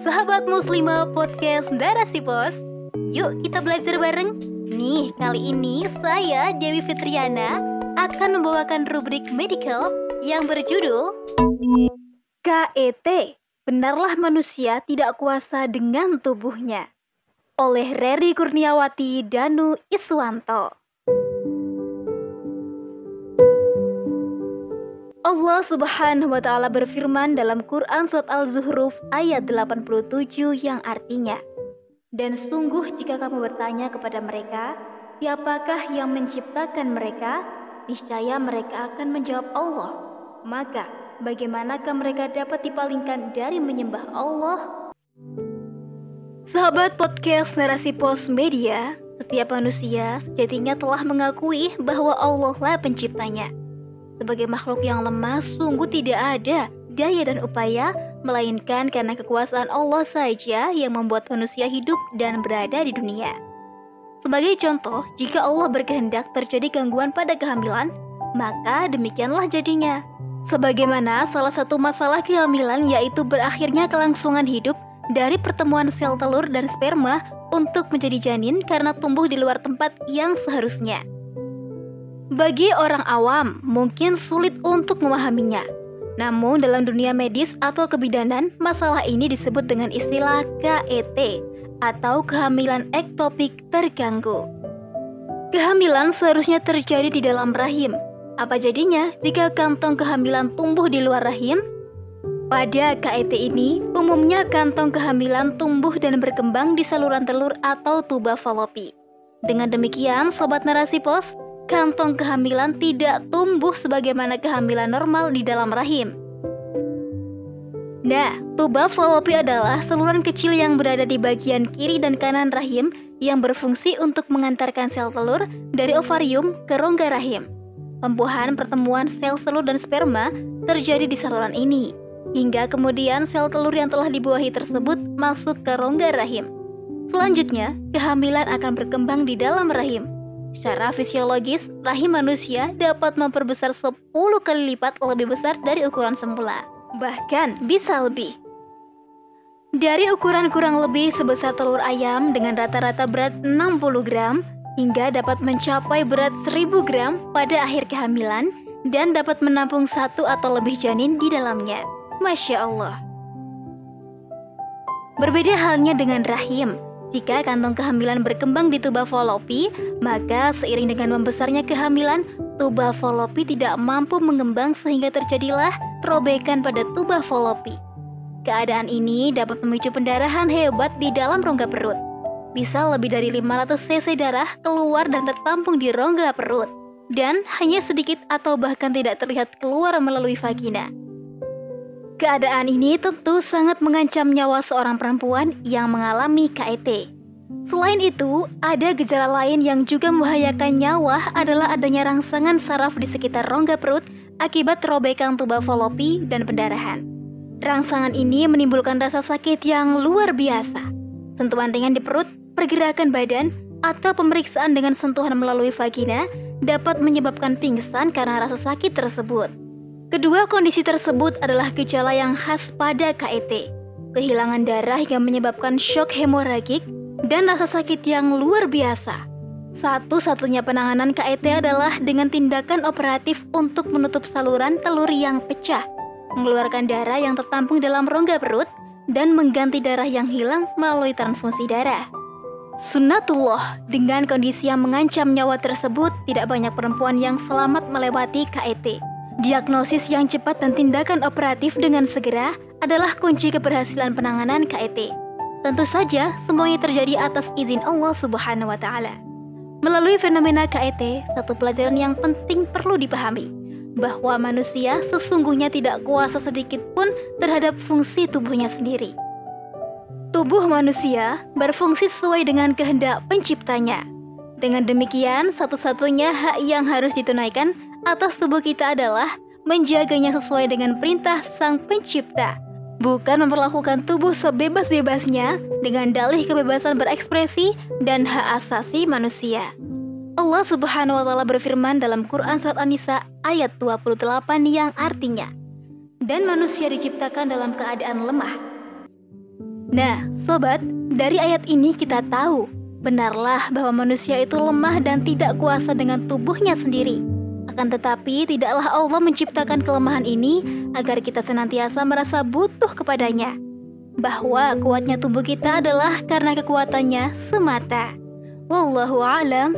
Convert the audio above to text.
Sahabat Muslimah Podcast Darasi Pos, yuk kita belajar bareng. Nih, kali ini saya Dewi Fitriana akan membawakan rubrik medical yang berjudul KET, benarlah manusia tidak kuasa dengan tubuhnya. Oleh Reri Kurniawati Danu Iswanto. Allah Subhanahu wa taala berfirman dalam Quran surat Al-Zuhruf ayat 87 yang artinya Dan sungguh jika kamu bertanya kepada mereka siapakah yang menciptakan mereka? Niscaya mereka akan menjawab Allah. Maka bagaimanakah mereka dapat dipalingkan dari menyembah Allah? Sahabat podcast Narasi Pos Media setiap manusia sejatinya telah mengakui bahwa Allah lah penciptanya sebagai makhluk yang lemah, sungguh tidak ada daya dan upaya, melainkan karena kekuasaan Allah saja yang membuat manusia hidup dan berada di dunia. Sebagai contoh, jika Allah berkehendak terjadi gangguan pada kehamilan, maka demikianlah jadinya. Sebagaimana salah satu masalah kehamilan yaitu berakhirnya kelangsungan hidup dari pertemuan sel telur dan sperma untuk menjadi janin karena tumbuh di luar tempat yang seharusnya. Bagi orang awam, mungkin sulit untuk memahaminya. Namun dalam dunia medis atau kebidanan, masalah ini disebut dengan istilah KET atau kehamilan ektopik terganggu. Kehamilan seharusnya terjadi di dalam rahim. Apa jadinya jika kantong kehamilan tumbuh di luar rahim? Pada KET ini, umumnya kantong kehamilan tumbuh dan berkembang di saluran telur atau tuba falopi. Dengan demikian, sobat narasi pos, kantong kehamilan tidak tumbuh sebagaimana kehamilan normal di dalam rahim. Nah, tuba falopi adalah saluran kecil yang berada di bagian kiri dan kanan rahim yang berfungsi untuk mengantarkan sel telur dari ovarium ke rongga rahim. Pembuahan pertemuan sel telur dan sperma terjadi di saluran ini, hingga kemudian sel telur yang telah dibuahi tersebut masuk ke rongga rahim. Selanjutnya, kehamilan akan berkembang di dalam rahim. Secara fisiologis, rahim manusia dapat memperbesar 10 kali lipat lebih besar dari ukuran semula. Bahkan bisa lebih. Dari ukuran kurang lebih sebesar telur ayam dengan rata-rata berat 60 gram hingga dapat mencapai berat 1000 gram pada akhir kehamilan dan dapat menampung satu atau lebih janin di dalamnya. Masya Allah. Berbeda halnya dengan rahim. Jika kantong kehamilan berkembang di tuba falopi, maka seiring dengan membesarnya kehamilan, tuba falopi tidak mampu mengembang sehingga terjadilah robekan pada tuba falopi. Keadaan ini dapat memicu pendarahan hebat di dalam rongga perut. Bisa lebih dari 500 cc darah keluar dan tertampung di rongga perut. Dan hanya sedikit atau bahkan tidak terlihat keluar melalui vagina. Keadaan ini tentu sangat mengancam nyawa seorang perempuan yang mengalami KET. Selain itu, ada gejala lain yang juga membahayakan nyawa adalah adanya rangsangan saraf di sekitar rongga perut akibat robekan tuba falopi dan pendarahan. Rangsangan ini menimbulkan rasa sakit yang luar biasa. Sentuhan ringan di perut, pergerakan badan, atau pemeriksaan dengan sentuhan melalui vagina dapat menyebabkan pingsan karena rasa sakit tersebut. Kedua kondisi tersebut adalah gejala yang khas pada KET, kehilangan darah yang menyebabkan shock hemoragik dan rasa sakit yang luar biasa. Satu-satunya penanganan KET adalah dengan tindakan operatif untuk menutup saluran telur yang pecah, mengeluarkan darah yang tertampung dalam rongga perut, dan mengganti darah yang hilang melalui transfusi darah. Sunnatullah, dengan kondisi yang mengancam nyawa tersebut, tidak banyak perempuan yang selamat melewati KET. Diagnosis yang cepat dan tindakan operatif dengan segera adalah kunci keberhasilan penanganan KET. Tentu saja, semuanya terjadi atas izin Allah Subhanahu wa Ta'ala. Melalui fenomena KET, satu pelajaran yang penting perlu dipahami, bahwa manusia sesungguhnya tidak kuasa sedikit pun terhadap fungsi tubuhnya sendiri. Tubuh manusia berfungsi sesuai dengan kehendak Penciptanya. Dengan demikian, satu-satunya hak yang harus ditunaikan atas tubuh kita adalah menjaganya sesuai dengan perintah Sang Pencipta, bukan memperlakukan tubuh sebebas-bebasnya dengan dalih kebebasan berekspresi dan hak asasi manusia. Allah Subhanahu wa taala berfirman dalam Quran surat An-Nisa ayat 28 yang artinya, dan manusia diciptakan dalam keadaan lemah. Nah, sobat, dari ayat ini kita tahu benarlah bahwa manusia itu lemah dan tidak kuasa dengan tubuhnya sendiri. Akan tetapi, tidaklah Allah menciptakan kelemahan ini agar kita senantiasa merasa butuh kepadanya. Bahwa kuatnya tubuh kita adalah karena kekuatannya semata. Wallahu alam.